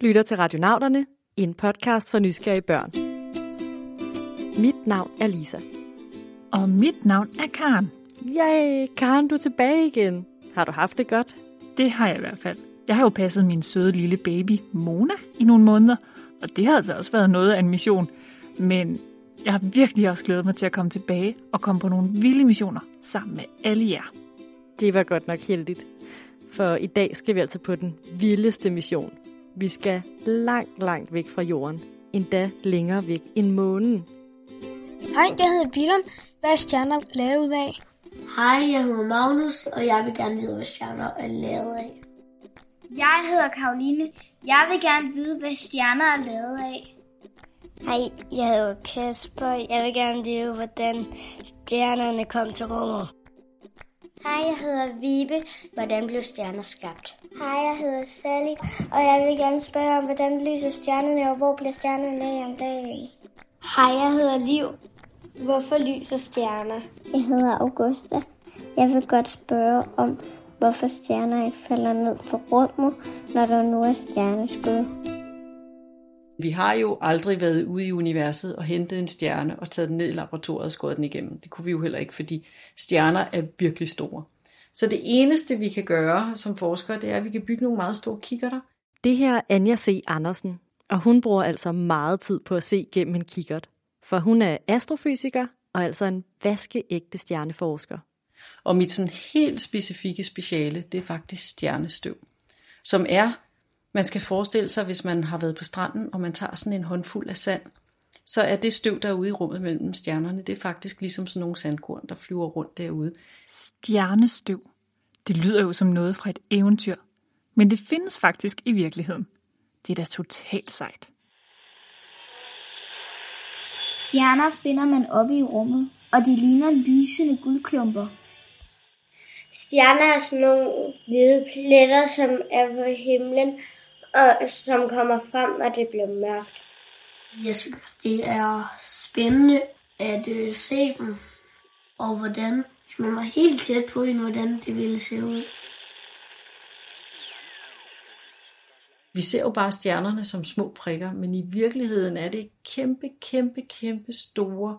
lytter til Radionauterne, en podcast for nysgerrige børn. Mit navn er Lisa. Og mit navn er Karen. Yay, Karen, du er tilbage igen. Har du haft det godt? Det har jeg i hvert fald. Jeg har jo passet min søde lille baby, Mona, i nogle måneder, og det har altså også været noget af en mission. Men jeg har virkelig også glædet mig til at komme tilbage og komme på nogle vilde missioner sammen med alle jer. Det var godt nok heldigt. For i dag skal vi altså på den vildeste mission. Vi skal langt, langt væk fra jorden. Endda længere væk end månen. Hej, jeg hedder Willem. Hvad er stjerner lavet af? Hej, jeg hedder Magnus, og jeg vil gerne vide, hvad stjerner er lavet af. Jeg hedder Karoline. Jeg vil gerne vide, hvad stjerner er lavet af. Hej, jeg hedder Kasper. Jeg vil gerne vide, hvordan stjernerne kom til rummet. Hej, jeg hedder Vibe. Hvordan blev stjerner skabt? Hej, jeg hedder Sally, og jeg vil gerne spørge om, hvordan lyser stjernerne, og hvor bliver stjernerne af om dagen? Hej, jeg hedder Liv. Hvorfor lyser stjerner? Jeg hedder Augusta. Jeg vil godt spørge om, hvorfor stjerner ikke falder ned fra rummet, når der nu er stjerneskud. Vi har jo aldrig været ude i universet og hentet en stjerne og taget den ned i laboratoriet og skåret den igennem. Det kunne vi jo heller ikke, fordi stjerner er virkelig store. Så det eneste, vi kan gøre som forskere, det er, at vi kan bygge nogle meget store kikkerter. Det her er Anja C. Andersen, og hun bruger altså meget tid på at se gennem en kikkert. For hun er astrofysiker og altså en vaskeægte stjerneforsker. Og mit sådan helt specifikke speciale, det er faktisk stjernestøv, som er man skal forestille sig, hvis man har været på stranden, og man tager sådan en håndfuld af sand, så er det støv, der er ude i rummet mellem stjernerne, det er faktisk ligesom sådan nogle sandkorn, der flyver rundt derude. Stjernestøv. Det lyder jo som noget fra et eventyr. Men det findes faktisk i virkeligheden. Det er da totalt sejt. Stjerner finder man oppe i rummet, og de ligner lysende guldklumper. Stjerner er sådan nogle hvide pletter, som er på himlen, og som kommer frem, når det bliver mørkt. Jeg synes, det er spændende at øh, se dem, og hvordan, hvis man var helt tæt på en, hvordan det ville se ud. Vi ser jo bare stjernerne som små prikker, men i virkeligheden er det kæmpe, kæmpe, kæmpe store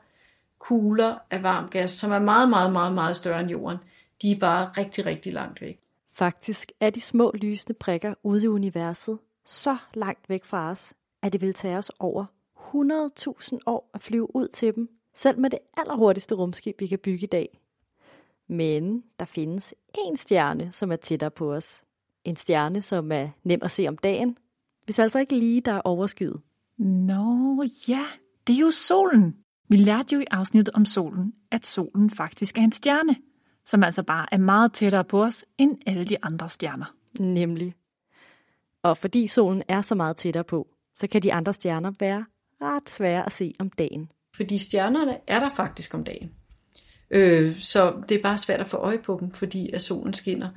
kugler af varm gas, som er meget, meget, meget, meget større end jorden. De er bare rigtig, rigtig langt væk. Faktisk er de små lysende prikker ude i universet så langt væk fra os, at det vil tage os over 100.000 år at flyve ud til dem, selv med det allerhurtigste rumskib, vi kan bygge i dag. Men der findes en stjerne, som er tættere på os. En stjerne, som er nem at se om dagen, hvis altså ikke lige der er overskyet. Nå ja, det er jo solen. Vi lærte jo i afsnittet om solen, at solen faktisk er en stjerne, som altså bare er meget tættere på os end alle de andre stjerner. Nemlig. Og fordi solen er så meget tættere på, så kan de andre stjerner være ret svære at se om dagen. Fordi stjernerne er der faktisk om dagen. Øh, så det er bare svært at få øje på dem, fordi at solen skinner.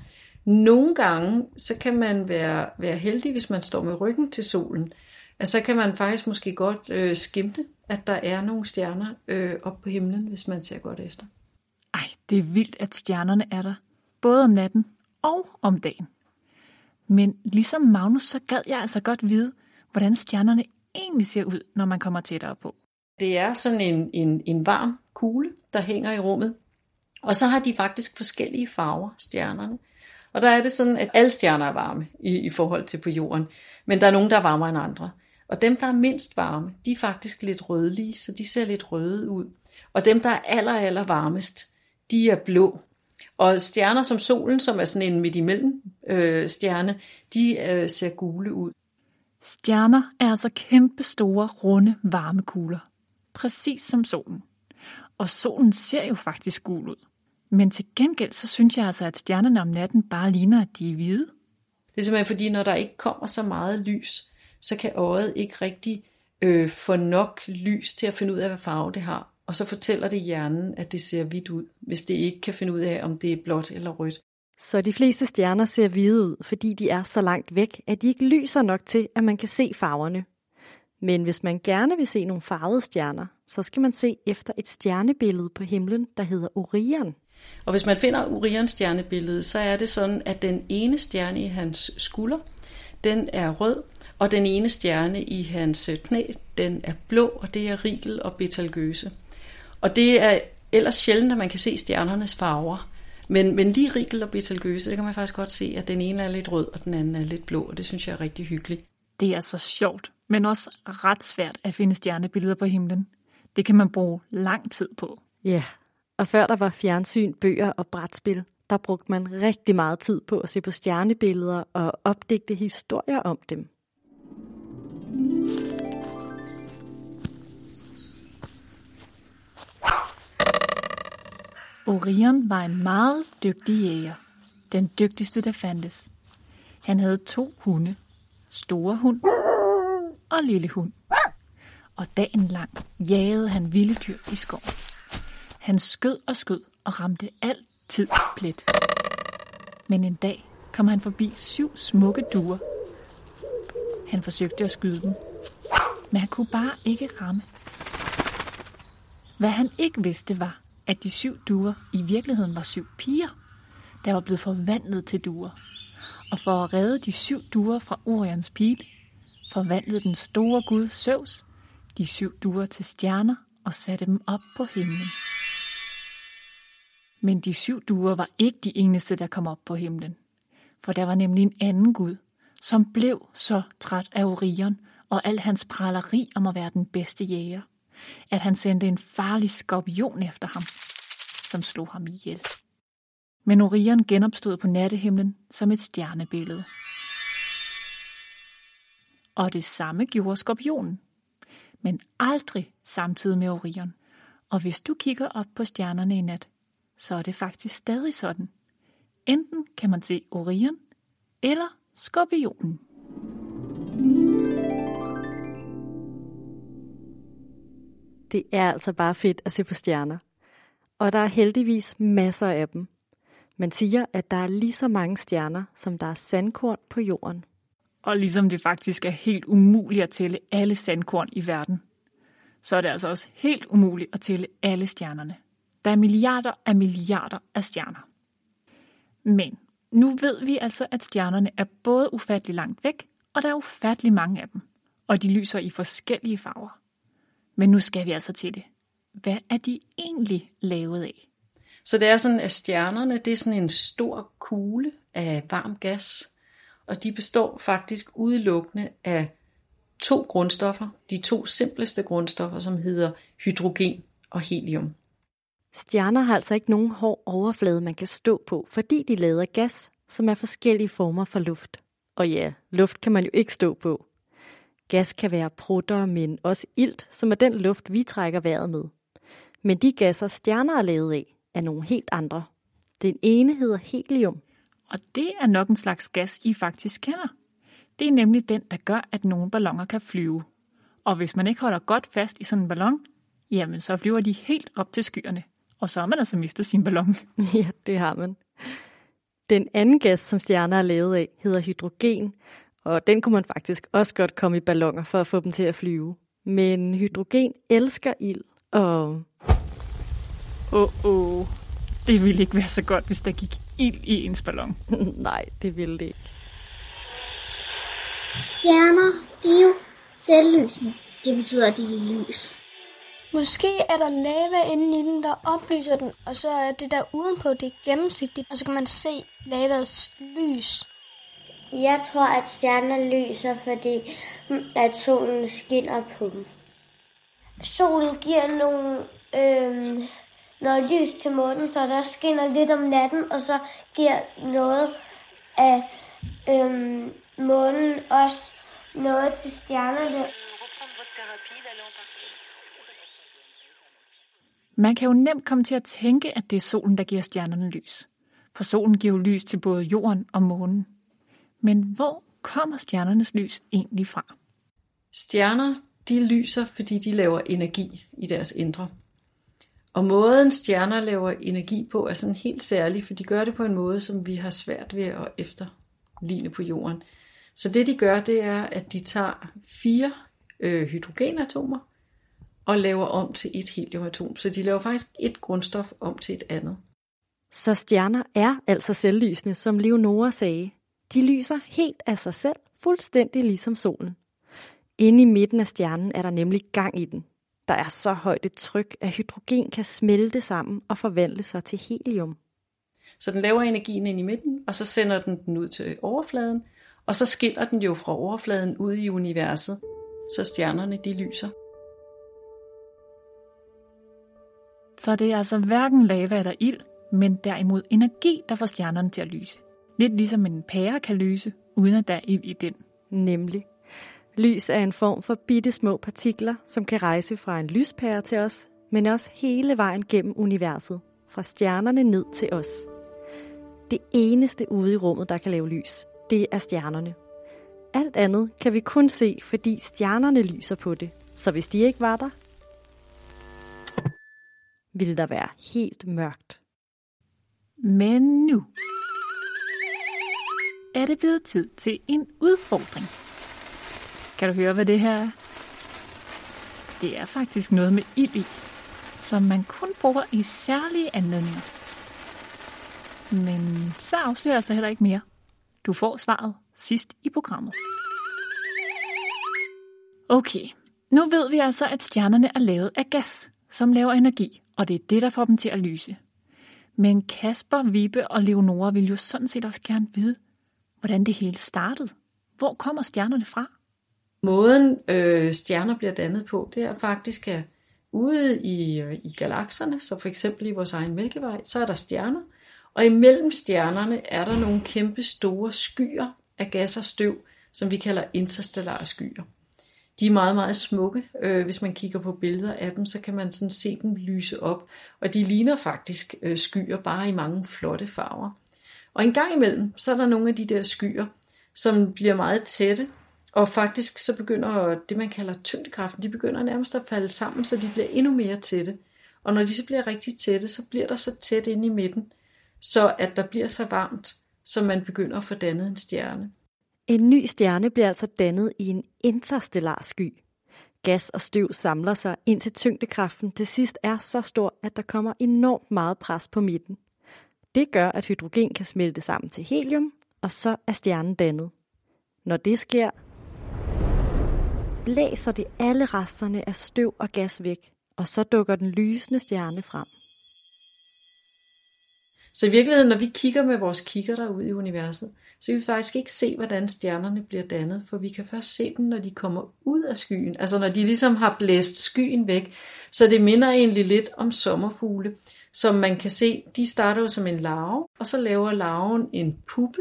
Nogle gange, så kan man være, være heldig, hvis man står med ryggen til solen. Altså, så kan man faktisk måske godt øh, skimte, at der er nogle stjerner øh, op på himlen, hvis man ser godt efter. Ej, det er vildt, at stjernerne er der. Både om natten og om dagen. Men ligesom Magnus, så gad jeg altså godt vide, hvordan stjernerne egentlig ser ud, når man kommer tættere på. Det er sådan en, en, en varm kugle, der hænger i rummet. Og så har de faktisk forskellige farver, stjernerne. Og der er det sådan, at alle stjerner er varme i, i forhold til på jorden. Men der er nogen, der er varmere end andre. Og dem, der er mindst varme, de er faktisk lidt rødlige, så de ser lidt røde ud. Og dem, der er aller, aller varmest, de er blå. Og stjerner som solen, som er sådan en midt imellem øh, stjerne, de øh, ser gule ud. Stjerner er altså kæmpe store, runde varmekugler. Præcis som solen. Og solen ser jo faktisk gul ud. Men til gengæld så synes jeg altså, at stjernerne om natten bare ligner, at de er hvide. Det er simpelthen fordi, når der ikke kommer så meget lys, så kan øjet ikke rigtig øh, få nok lys til at finde ud af, hvad farve det har. Og så fortæller det hjernen, at det ser hvidt ud, hvis det ikke kan finde ud af, om det er blåt eller rødt. Så de fleste stjerner ser hvide ud, fordi de er så langt væk, at de ikke lyser nok til, at man kan se farverne. Men hvis man gerne vil se nogle farvede stjerner, så skal man se efter et stjernebillede på himlen, der hedder Orion. Og hvis man finder Orions stjernebillede, så er det sådan, at den ene stjerne i hans skulder, den er rød, Og den ene stjerne i hans knæ, den er blå, og det er Rigel og Betelgeuse. Og det er ellers sjældent, at man kan se stjernernes farver. Men, men lige Rigel og Betelgeuse, det kan man faktisk godt se, at den ene er lidt rød, og den anden er lidt blå, og det synes jeg er rigtig hyggeligt. Det er altså sjovt, men også ret svært at finde stjernebilleder på himlen. Det kan man bruge lang tid på. Ja, og før der var fjernsyn, bøger og brætspil, der brugte man rigtig meget tid på at se på stjernebilleder og opdigte historier om dem. Orion var en meget dygtig jæger. Den dygtigste, der fandtes. Han havde to hunde. Store hund og lille hund. Og dagen lang jagede han vilde dyr i skoven. Han skød og skød og ramte altid plet. Men en dag kom han forbi syv smukke duer. Han forsøgte at skyde dem, men han kunne bare ikke ramme. Hvad han ikke vidste var, at de syv duer i virkeligheden var syv piger, der var blevet forvandlet til duer. Og for at redde de syv duer fra Orions pil, forvandlede den store gud Zeus de syv duer til stjerner og satte dem op på himlen. Men de syv duer var ikke de eneste, der kom op på himlen. For der var nemlig en anden gud, som blev så træt af Orion og al hans praleri om at være den bedste jæger, at han sendte en farlig skorpion efter ham, som slog ham ihjel. Men Orion genopstod på nattehimlen som et stjernebillede. Og det samme gjorde skorpionen, men aldrig samtidig med Orion. Og hvis du kigger op på stjernerne i nat, så er det faktisk stadig sådan. Enten kan man se Orion eller skorpionen. Det er altså bare fedt at se på stjerner. Og der er heldigvis masser af dem. Man siger, at der er lige så mange stjerner, som der er sandkorn på jorden. Og ligesom det faktisk er helt umuligt at tælle alle sandkorn i verden, så er det altså også helt umuligt at tælle alle stjernerne. Der er milliarder af milliarder af stjerner. Men nu ved vi altså, at stjernerne er både ufattelig langt væk, og der er ufattelig mange af dem. Og de lyser i forskellige farver. Men nu skal vi altså til det. Hvad er de egentlig lavet af? Så det er sådan, at stjernerne det er sådan en stor kugle af varm gas, og de består faktisk udelukkende af to grundstoffer, de to simpleste grundstoffer, som hedder hydrogen og helium. Stjerner har altså ikke nogen hård overflade, man kan stå på, fordi de lader gas, som er forskellige former for luft. Og ja, luft kan man jo ikke stå på. Gas kan være prutter, men også ilt, som er den luft, vi trækker vejret med. Men de gasser, stjerner er lavet af, er nogle helt andre. Den ene hedder helium. Og det er nok en slags gas, I faktisk kender. Det er nemlig den, der gør, at nogle ballonger kan flyve. Og hvis man ikke holder godt fast i sådan en ballon, jamen så flyver de helt op til skyerne. Og så har man altså mistet sin ballon. Ja, det har man. Den anden gas, som stjerner er lavet af, hedder hydrogen, og den kunne man faktisk også godt komme i ballonger for at få dem til at flyve. Men hydrogen elsker ild, og... Åh, oh, oh. det ville ikke være så godt, hvis der gik ild i ens ballon. Nej, det ville det ikke. Stjerner, de er jo selvlysende. Det betyder, at de er lys. Måske er der lava inde i den, der oplyser den, og så er det der udenpå, det er gennemsigtigt, og så kan man se lavaets lys. Jeg tror, at stjerner lyser, fordi at solen skinner på dem. Solen giver nogle, øh, noget lys til månen, så der skinner lidt om natten, og så giver noget af øh, månen også noget til stjernerne. Man kan jo nemt komme til at tænke, at det er solen, der giver stjernerne lys. For solen giver jo lys til både jorden og månen. Men hvor kommer stjernernes lys egentlig fra? Stjerner, de lyser, fordi de laver energi i deres indre. Og måden stjerner laver energi på er sådan helt særlig, for de gør det på en måde, som vi har svært ved at efterligne på jorden. Så det de gør, det er, at de tager fire øh, hydrogenatomer og laver om til et heliumatom. Så de laver faktisk et grundstof om til et andet. Så stjerner er altså selvlysende, som Leonora sagde. De lyser helt af sig selv, fuldstændig ligesom solen. Inde i midten af stjernen er der nemlig gang i den. Der er så højt et tryk, at hydrogen kan smelte sammen og forvandle sig til helium. Så den laver energien ind i midten, og så sender den den ud til overfladen, og så skiller den jo fra overfladen ud i universet, så stjernerne de lyser. Så det er altså hverken lava eller ild, men derimod energi, der får stjernerne til at lyse. Lidt ligesom en pære kan lyse, uden at der er ild i den. Nemlig. Lys er en form for bitte små partikler, som kan rejse fra en lyspære til os, men også hele vejen gennem universet, fra stjernerne ned til os. Det eneste ude i rummet, der kan lave lys, det er stjernerne. Alt andet kan vi kun se, fordi stjernerne lyser på det. Så hvis de ikke var der, ville der være helt mørkt. Men nu er det blevet tid til en udfordring. Kan du høre, hvad det her er? Det er faktisk noget med ild i, som man kun bruger i særlige anledninger. Men så afslører jeg så heller ikke mere. Du får svaret sidst i programmet. Okay, nu ved vi altså, at stjernerne er lavet af gas, som laver energi, og det er det, der får dem til at lyse. Men Kasper, Vibe og Leonora vil jo sådan set også gerne vide, hvordan det hele startede. Hvor kommer stjernerne fra? Måden øh, stjerner bliver dannet på, det er faktisk, at ude i, øh, i galakserne, så for eksempel i vores egen Mælkevej, så er der stjerner, og imellem stjernerne er der nogle kæmpe store skyer af gas og støv, som vi kalder interstellare skyer. De er meget, meget smukke. Øh, hvis man kigger på billeder af dem, så kan man sådan se dem lyse op. Og de ligner faktisk øh, skyer, bare i mange flotte farver. Og en gang imellem, så er der nogle af de der skyer, som bliver meget tætte, og faktisk så begynder det, man kalder tyngdekraften, de begynder nærmest at falde sammen, så de bliver endnu mere tætte. Og når de så bliver rigtig tætte, så bliver der så tæt inde i midten, så at der bliver så varmt, så man begynder at få dannet en stjerne. En ny stjerne bliver altså dannet i en interstellar sky. Gas og støv samler sig, indtil tyngdekraften til sidst er så stor, at der kommer enormt meget pres på midten. Det gør, at hydrogen kan smelte sammen til helium, og så er stjernen dannet. Når det sker, blæser det alle resterne af støv og gas væk, og så dukker den lysende stjerne frem. Så i virkeligheden, når vi kigger med vores kigger der ud i universet, så kan vi faktisk ikke se, hvordan stjernerne bliver dannet, for vi kan først se dem, når de kommer ud af skyen, altså når de ligesom har blæst skyen væk. Så det minder egentlig lidt om sommerfugle, som man kan se, de starter jo som en larve, og så laver larven en puppe,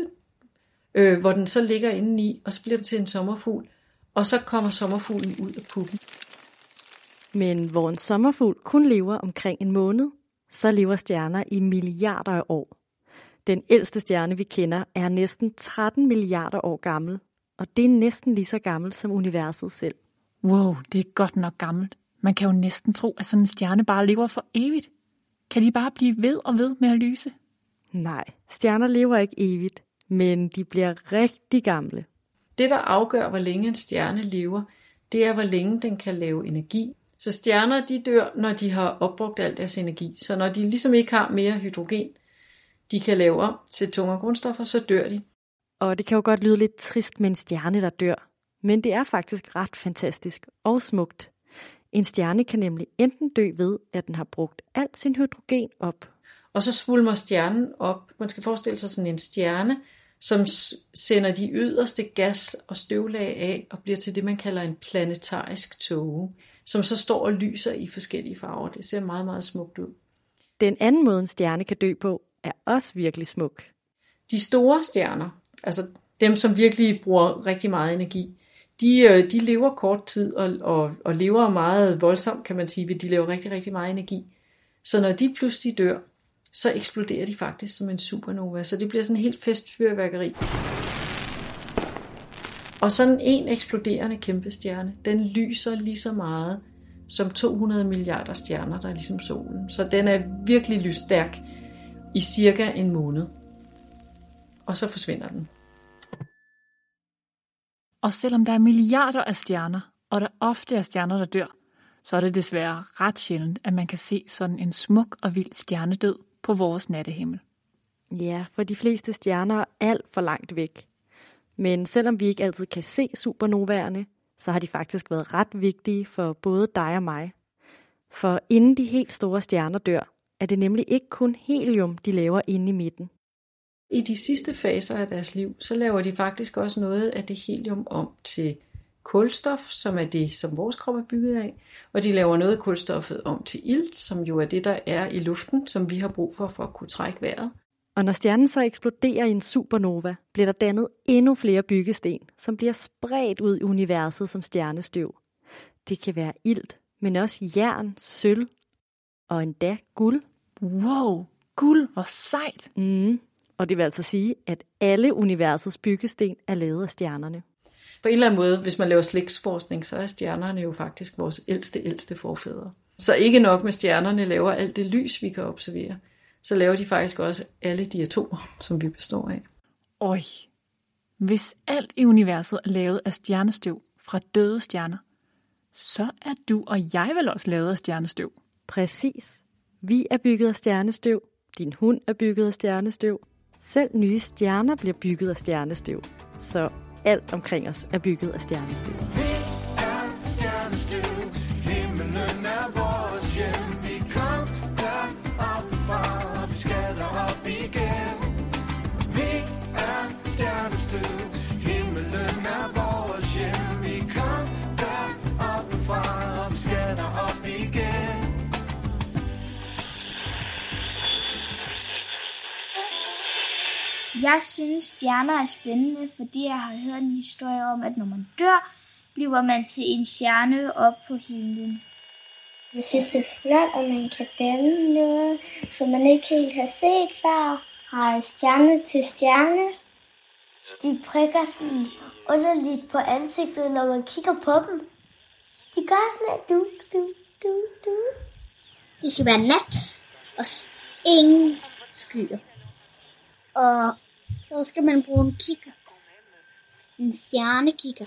øh, hvor den så ligger inde i, og så bliver den til en sommerfugl, og så kommer sommerfuglen ud af puppen. Men hvor en sommerfugl kun lever omkring en måned, så lever stjerner i milliarder af år. Den ældste stjerne, vi kender, er næsten 13 milliarder år gammel, og det er næsten lige så gammelt som universet selv. Wow, det er godt nok gammelt. Man kan jo næsten tro, at sådan en stjerne bare lever for evigt. Kan de bare blive ved og ved med at lyse? Nej, stjerner lever ikke evigt, men de bliver rigtig gamle. Det, der afgør, hvor længe en stjerne lever, det er, hvor længe den kan lave energi. Så stjerner, de dør, når de har opbrugt al deres energi. Så når de ligesom ikke har mere hydrogen, de kan lave om til tungere grundstoffer, så dør de. Og det kan jo godt lyde lidt trist med en stjerne, der dør. Men det er faktisk ret fantastisk og smukt. En stjerne kan nemlig enten dø ved, at den har brugt alt sin hydrogen op. Og så svulmer stjernen op. Man skal forestille sig sådan en stjerne, som sender de yderste gas og støvlag af og bliver til det, man kalder en planetarisk tåge, som så står og lyser i forskellige farver. Det ser meget, meget smukt ud. Den anden måde, en stjerne kan dø på, er også virkelig smuk. De store stjerner, altså dem, som virkelig bruger rigtig meget energi, de, øh, de lever kort tid og, og, og lever meget voldsomt, kan man sige, de laver rigtig, rigtig meget energi. Så når de pludselig dør, så eksploderer de faktisk som en supernova. Så det bliver sådan en helt festfyrværkeri. Og sådan en eksploderende kæmpe stjerne, den lyser lige så meget som 200 milliarder stjerner, der er ligesom solen. Så den er virkelig lysstærk i cirka en måned. Og så forsvinder den. Og selvom der er milliarder af stjerner, og der ofte er stjerner, der dør, så er det desværre ret sjældent, at man kan se sådan en smuk og vild stjernedød på vores nattehimmel. Ja, for de fleste stjerner er alt for langt væk. Men selvom vi ikke altid kan se supernovaerne, så har de faktisk været ret vigtige for både dig og mig. For inden de helt store stjerner dør, er det nemlig ikke kun helium, de laver inde i midten. I de sidste faser af deres liv, så laver de faktisk også noget af det helium om til kulstof, som er det, som vores krop er bygget af, og de laver noget af kulstoffet om til ilt, som jo er det, der er i luften, som vi har brug for for at kunne trække vejret. Og når stjernen så eksploderer i en supernova, bliver der dannet endnu flere byggesten, som bliver spredt ud i universet som stjernestøv. Det kan være ilt, men også jern, sølv og endda guld. Wow, guld, hvor sejt! Mm. Og det vil altså sige, at alle universets byggesten er lavet af stjernerne. På en eller anden måde, hvis man laver slægtsforskning, så er stjernerne jo faktisk vores ældste, ældste forfædre. Så ikke nok med stjernerne laver alt det lys, vi kan observere. Så laver de faktisk også alle de atomer, som vi består af. Øj, hvis alt i universet er lavet af stjernestøv fra døde stjerner, så er du og jeg vel også lavet af stjernestøv. Præcis. Vi er bygget af stjernestøv. Din hund er bygget af stjernestøv. Selv nye stjerner bliver bygget af stjernestøv. Så alt omkring os er bygget af stjernestøv. Jeg synes, stjerner er spændende, fordi jeg har hørt en historie om, at når man dør, bliver man til en stjerne op på himlen. Jeg synes, det er flot, at man kan danne noget, som man ikke helt har set før. Har stjerne til stjerne. De prikker sådan underligt på ansigtet, når man kigger på dem. De gør sådan her, du, du, du, du. Det skal være nat og ingen skyer. Og så skal man bruge en kigger. En stjernekigger.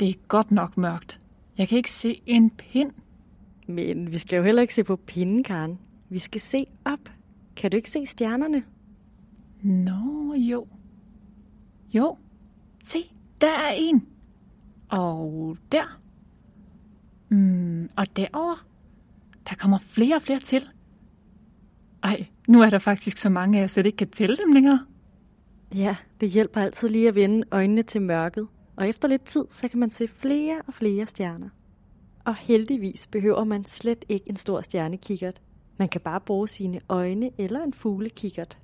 Det er godt nok mørkt. Jeg kan ikke se en pind. Men vi skal jo heller ikke se på pinden, Karen. Vi skal se op. Kan du ikke se stjernerne? Nå, jo. Jo. Se, der er en. Og der. Mm, og derover. Der kommer flere og flere til. Ej, nu er der faktisk så mange, at jeg slet ikke kan tælle dem længere. Ja, det hjælper altid lige at vende øjnene til mørket. Og efter lidt tid, så kan man se flere og flere stjerner. Og heldigvis behøver man slet ikke en stor stjernekikkert. Man kan bare bruge sine øjne eller en fuglekikkert.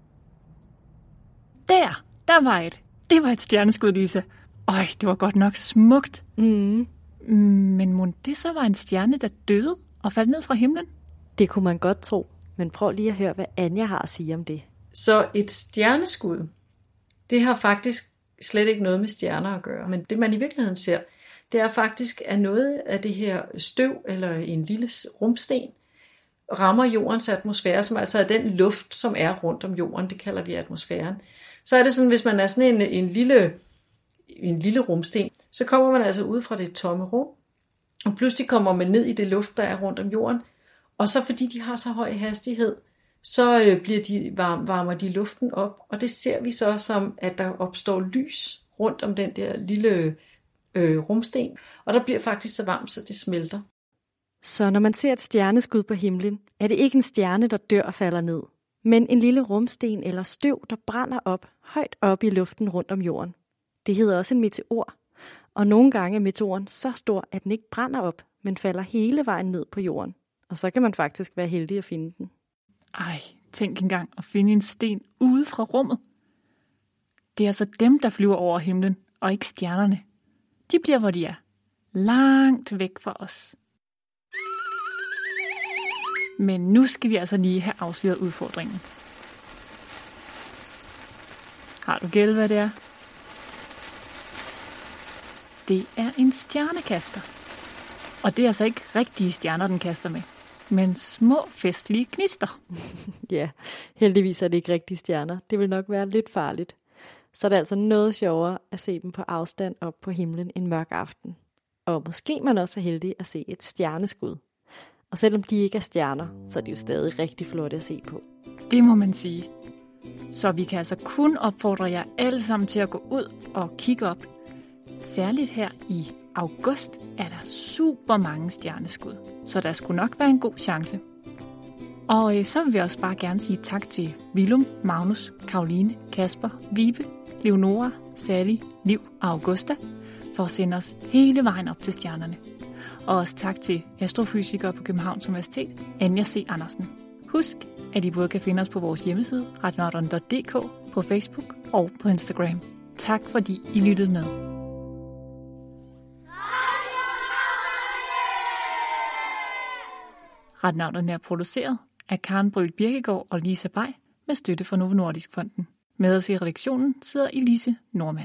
Der, der var et. Det var et stjerneskud, Lisa. Øj, det var godt nok smukt. Mm. Men må det så var en stjerne, der døde og faldt ned fra himlen? Det kunne man godt tro, men prøv lige at høre, hvad Anja har at sige om det. Så et stjerneskud, det har faktisk slet ikke noget med stjerner at gøre. Men det man i virkeligheden ser, det er faktisk, at noget af det her støv eller en lille rumsten rammer jordens atmosfære, som altså er den luft, som er rundt om jorden, det kalder vi atmosfæren. Så er det sådan, hvis man er sådan en, en lille en lille rumsten, så kommer man altså ud fra det tomme rum, og pludselig kommer man ned i det luft, der er rundt om jorden, og så fordi de har så høj hastighed, så øh, bliver de, varm, varmer de luften op, og det ser vi så som, at der opstår lys rundt om den der lille øh, rumsten, og der bliver faktisk så varmt, så det smelter. Så når man ser et stjerneskud på himlen, er det ikke en stjerne, der dør og falder ned, men en lille rumsten eller støv, der brænder op højt op i luften rundt om jorden. Det hedder også en meteor, og nogle gange er meteoren så stor, at den ikke brænder op, men falder hele vejen ned på jorden. Og så kan man faktisk være heldig at finde den. Ej, tænk engang at finde en sten ude fra rummet. Det er altså dem, der flyver over himlen, og ikke stjernerne. De bliver, hvor de er. Langt væk fra os. Men nu skal vi altså lige have afsløret udfordringen. Har du gæld, hvad det er? Det er en stjernekaster. Og det er altså ikke rigtige stjerner, den kaster med, men små festlige knister. ja, heldigvis er det ikke rigtige stjerner. Det vil nok være lidt farligt. Så er det altså noget sjovere at se dem på afstand op på himlen en mørk aften. Og måske man også er heldig at se et stjerneskud. Og selvom de ikke er stjerner, så er de jo stadig rigtig flotte at se på. Det må man sige. Så vi kan altså kun opfordre jer alle sammen til at gå ud og kigge op. Særligt her i august er der super mange stjerneskud, så der skulle nok være en god chance. Og øh, så vil vi også bare gerne sige tak til Willum, Magnus, Karoline, Kasper, Vibe, Leonora, Sally, Liv og Augusta for at sende os hele vejen op til stjernerne. Og også tak til astrofysiker på Københavns Universitet, Anja C. Andersen. Husk, at I både kan finde os på vores hjemmeside, radionauterne.dk, på Facebook og på Instagram. Tak fordi I lyttede med. Retnavnerne er produceret af Karen Bryl Birkegaard og Lisa Bay med støtte fra Novo Nordisk Fonden. Med os i redaktionen sidder Elise Normand.